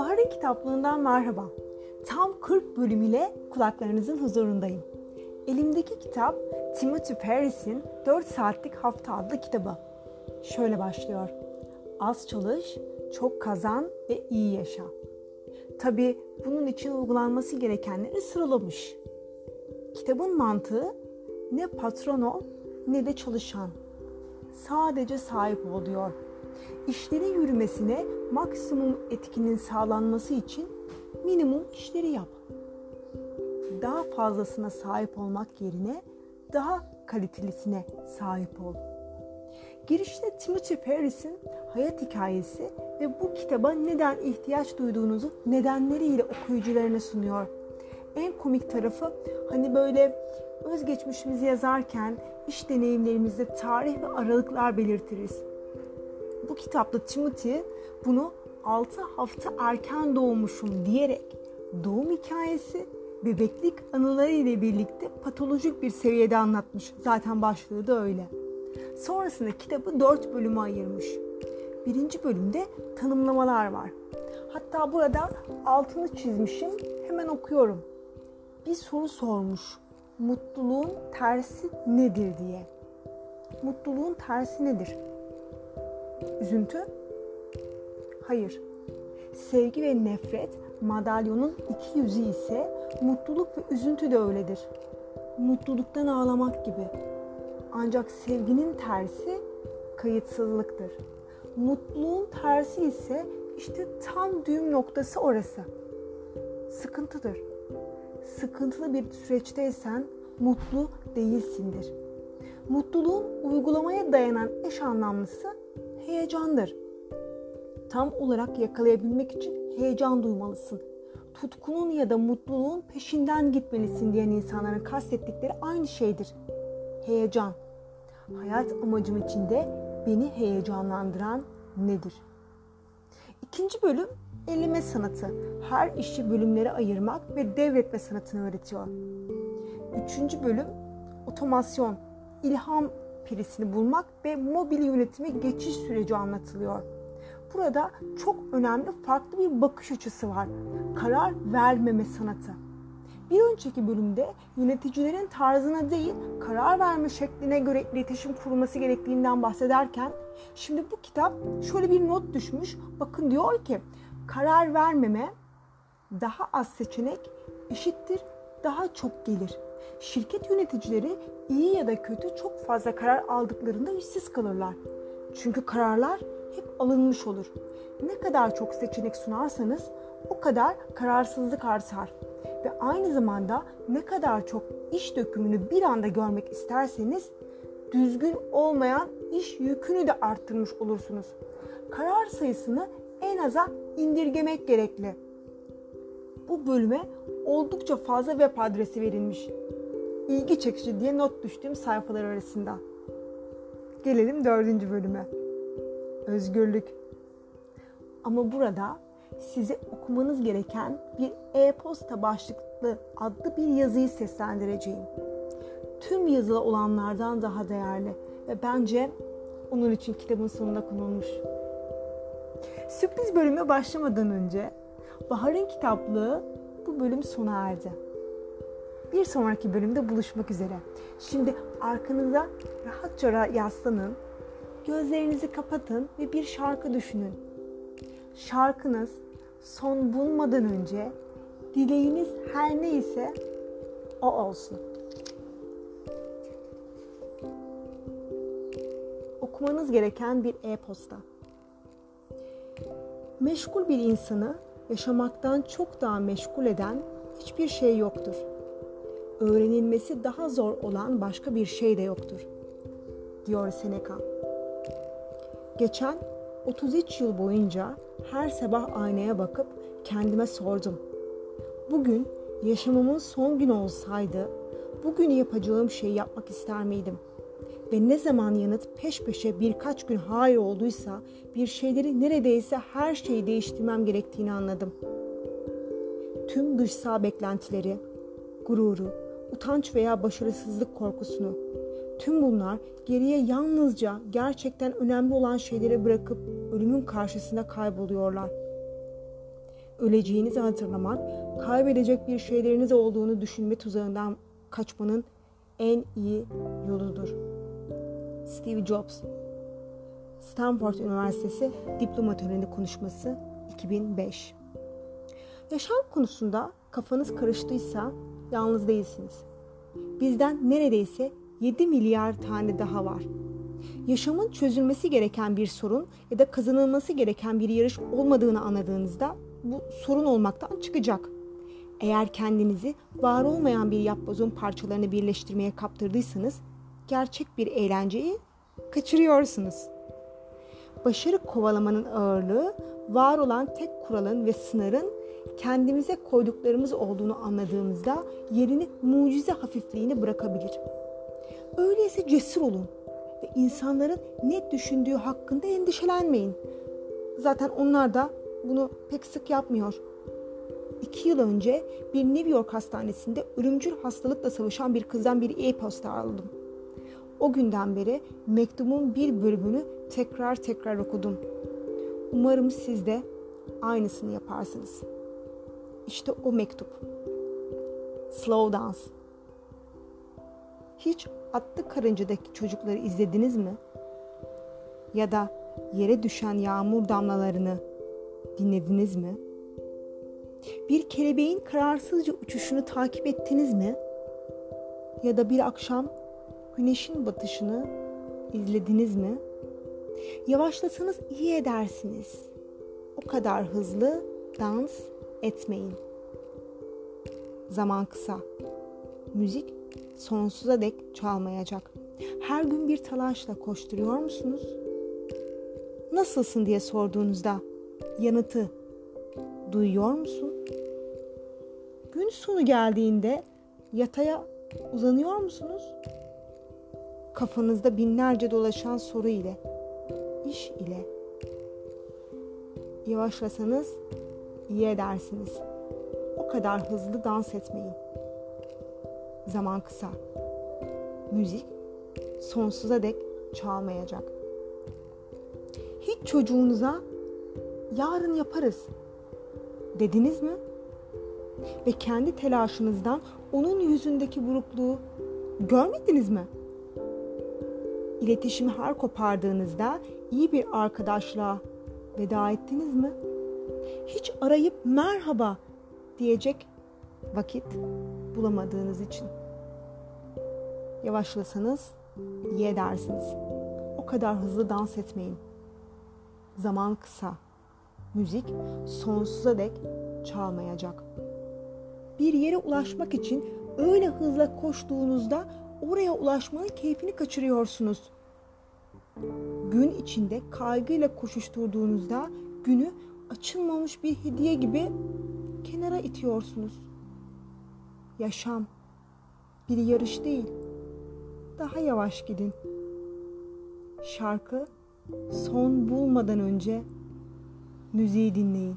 Bahar'ın kitaplığından merhaba. Tam 40 bölüm ile kulaklarınızın huzurundayım. Elimdeki kitap Timothy Ferris'in 4 Saatlik Hafta adlı kitabı. Şöyle başlıyor. Az çalış, çok kazan ve iyi yaşa. Tabi bunun için uygulanması gerekenleri sıralamış. Kitabın mantığı ne patron ol ne de çalışan. Sadece sahip ol diyor. İşlerin yürümesine maksimum etkinin sağlanması için minimum işleri yap. Daha fazlasına sahip olmak yerine daha kalitelisine sahip ol. Girişte Timothy Ferris'in hayat hikayesi ve bu kitaba neden ihtiyaç duyduğunuzu nedenleriyle okuyucularına sunuyor. En komik tarafı hani böyle özgeçmişimizi yazarken iş deneyimlerimizde tarih ve aralıklar belirtiriz. Bu kitapta Timothy bunu 6 hafta erken doğmuşum diyerek doğum hikayesi bebeklik anıları ile birlikte patolojik bir seviyede anlatmış. Zaten başlığı da öyle. Sonrasında kitabı 4 bölüme ayırmış. Birinci bölümde tanımlamalar var. Hatta burada altını çizmişim. Hemen okuyorum. Bir soru sormuş. Mutluluğun tersi nedir diye. Mutluluğun tersi nedir? Üzüntü? Hayır. Sevgi ve nefret madalyonun iki yüzü ise mutluluk ve üzüntü de öyledir. Mutluluktan ağlamak gibi. Ancak sevginin tersi kayıtsızlıktır. Mutluluğun tersi ise işte tam düğüm noktası orası. Sıkıntıdır. Sıkıntılı bir süreçteysen mutlu değilsindir. Mutluluğun uygulamaya dayanan eş anlamlısı heyecandır. Tam olarak yakalayabilmek için heyecan duymalısın. Tutkunun ya da mutluluğun peşinden gitmelisin diyen insanların kastettikleri aynı şeydir. Heyecan. Hayat amacım içinde beni heyecanlandıran nedir? İkinci bölüm elime sanatı. Her işi bölümlere ayırmak ve devretme sanatını öğretiyor. Üçüncü bölüm otomasyon, ilham pirisini bulmak ve mobil yönetime geçiş süreci anlatılıyor. Burada çok önemli farklı bir bakış açısı var. Karar vermeme sanatı. Bir önceki bölümde yöneticilerin tarzına değil, karar verme şekline göre iletişim kurulması gerektiğinden bahsederken şimdi bu kitap şöyle bir not düşmüş. Bakın diyor ki karar vermeme daha az seçenek eşittir daha çok gelir. Şirket yöneticileri iyi ya da kötü çok fazla karar aldıklarında işsiz kalırlar. Çünkü kararlar hep alınmış olur. Ne kadar çok seçenek sunarsanız o kadar kararsızlık artar. Ve aynı zamanda ne kadar çok iş dökümünü bir anda görmek isterseniz düzgün olmayan iş yükünü de arttırmış olursunuz. Karar sayısını en aza indirgemek gerekli. Bu bölüme oldukça fazla web adresi verilmiş. İlgi çekici diye not düştüğüm sayfalar arasında. Gelelim dördüncü bölüme. Özgürlük. Ama burada size okumanız gereken bir e-posta başlıklı adlı bir yazıyı seslendireceğim. Tüm yazılı olanlardan daha değerli ve bence onun için kitabın sonuna konulmuş. Sürpriz bölüme başlamadan önce Bahar'ın kitaplığı bu bölüm sona erdi. Bir sonraki bölümde buluşmak üzere. Şimdi arkanıza rahatça yaslanın, gözlerinizi kapatın ve bir şarkı düşünün. Şarkınız son bulmadan önce dileğiniz her neyse o olsun. Okumanız gereken bir e-posta. Meşgul bir insanı yaşamaktan çok daha meşgul eden hiçbir şey yoktur. Öğrenilmesi daha zor olan başka bir şey de yoktur, diyor Seneca. Geçen 33 yıl boyunca her sabah aynaya bakıp kendime sordum. Bugün yaşamımın son günü olsaydı bugün yapacağım şeyi yapmak ister miydim? Ve ne zaman yanıt peş peşe birkaç gün hayır olduysa bir şeyleri neredeyse her şeyi değiştirmem gerektiğini anladım. Tüm dışsal beklentileri, gururu, utanç veya başarısızlık korkusunu, tüm bunlar geriye yalnızca gerçekten önemli olan şeyleri bırakıp ölümün karşısında kayboluyorlar. öleceğinizi hatırlamak, kaybedecek bir şeyleriniz olduğunu düşünme tuzağından kaçmanın en iyi yoludur. Steve Jobs Stanford Üniversitesi diploma töreni konuşması 2005 Yaşam konusunda kafanız karıştıysa yalnız değilsiniz. Bizden neredeyse 7 milyar tane daha var. Yaşamın çözülmesi gereken bir sorun ya da kazanılması gereken bir yarış olmadığını anladığınızda bu sorun olmaktan çıkacak. Eğer kendinizi var olmayan bir yapbozun parçalarını birleştirmeye kaptırdıysanız gerçek bir eğlenceyi kaçırıyorsunuz. Başarı kovalamanın ağırlığı var olan tek kuralın ve sınırın kendimize koyduklarımız olduğunu anladığımızda yerini mucize hafifliğini bırakabilir. Öyleyse cesur olun ve insanların ne düşündüğü hakkında endişelenmeyin. Zaten onlar da bunu pek sık yapmıyor. İki yıl önce bir New York hastanesinde ölümcül hastalıkla savaşan bir kızdan bir e-posta aldım. O günden beri mektubun bir bölümünü tekrar tekrar okudum. Umarım siz de aynısını yaparsınız. İşte o mektup. Slow Dance. Hiç Atlı Karınca'daki çocukları izlediniz mi? Ya da yere düşen yağmur damlalarını dinlediniz mi? Bir kelebeğin kararsızca uçuşunu takip ettiniz mi? Ya da bir akşam güneşin batışını izlediniz mi? Yavaşlasanız iyi edersiniz. O kadar hızlı dans etmeyin. Zaman kısa. Müzik sonsuza dek çalmayacak. Her gün bir talaşla koşturuyor musunuz? Nasılsın diye sorduğunuzda yanıtı duyuyor musun? Gün sonu geldiğinde yataya uzanıyor musunuz? Kafanızda binlerce dolaşan soru ile, iş ile. Yavaşlasanız iyi edersiniz. O kadar hızlı dans etmeyin. Zaman kısa. Müzik sonsuza dek çalmayacak. Hiç çocuğunuza yarın yaparız dediniz mi? Ve kendi telaşınızdan onun yüzündeki burukluğu görmediniz mi? İletişimi her kopardığınızda iyi bir arkadaşla veda ettiniz mi? Hiç arayıp merhaba diyecek vakit bulamadığınız için. Yavaşlasanız iyi edersiniz. O kadar hızlı dans etmeyin. Zaman kısa. Müzik sonsuza dek çalmayacak. Bir yere ulaşmak için öyle hızla koştuğunuzda oraya ulaşmanın keyfini kaçırıyorsunuz. Gün içinde kaygıyla koşuşturduğunuzda günü açılmamış bir hediye gibi kenara itiyorsunuz. Yaşam bir yarış değil. Daha yavaş gidin. Şarkı son bulmadan önce müziği dinleyin.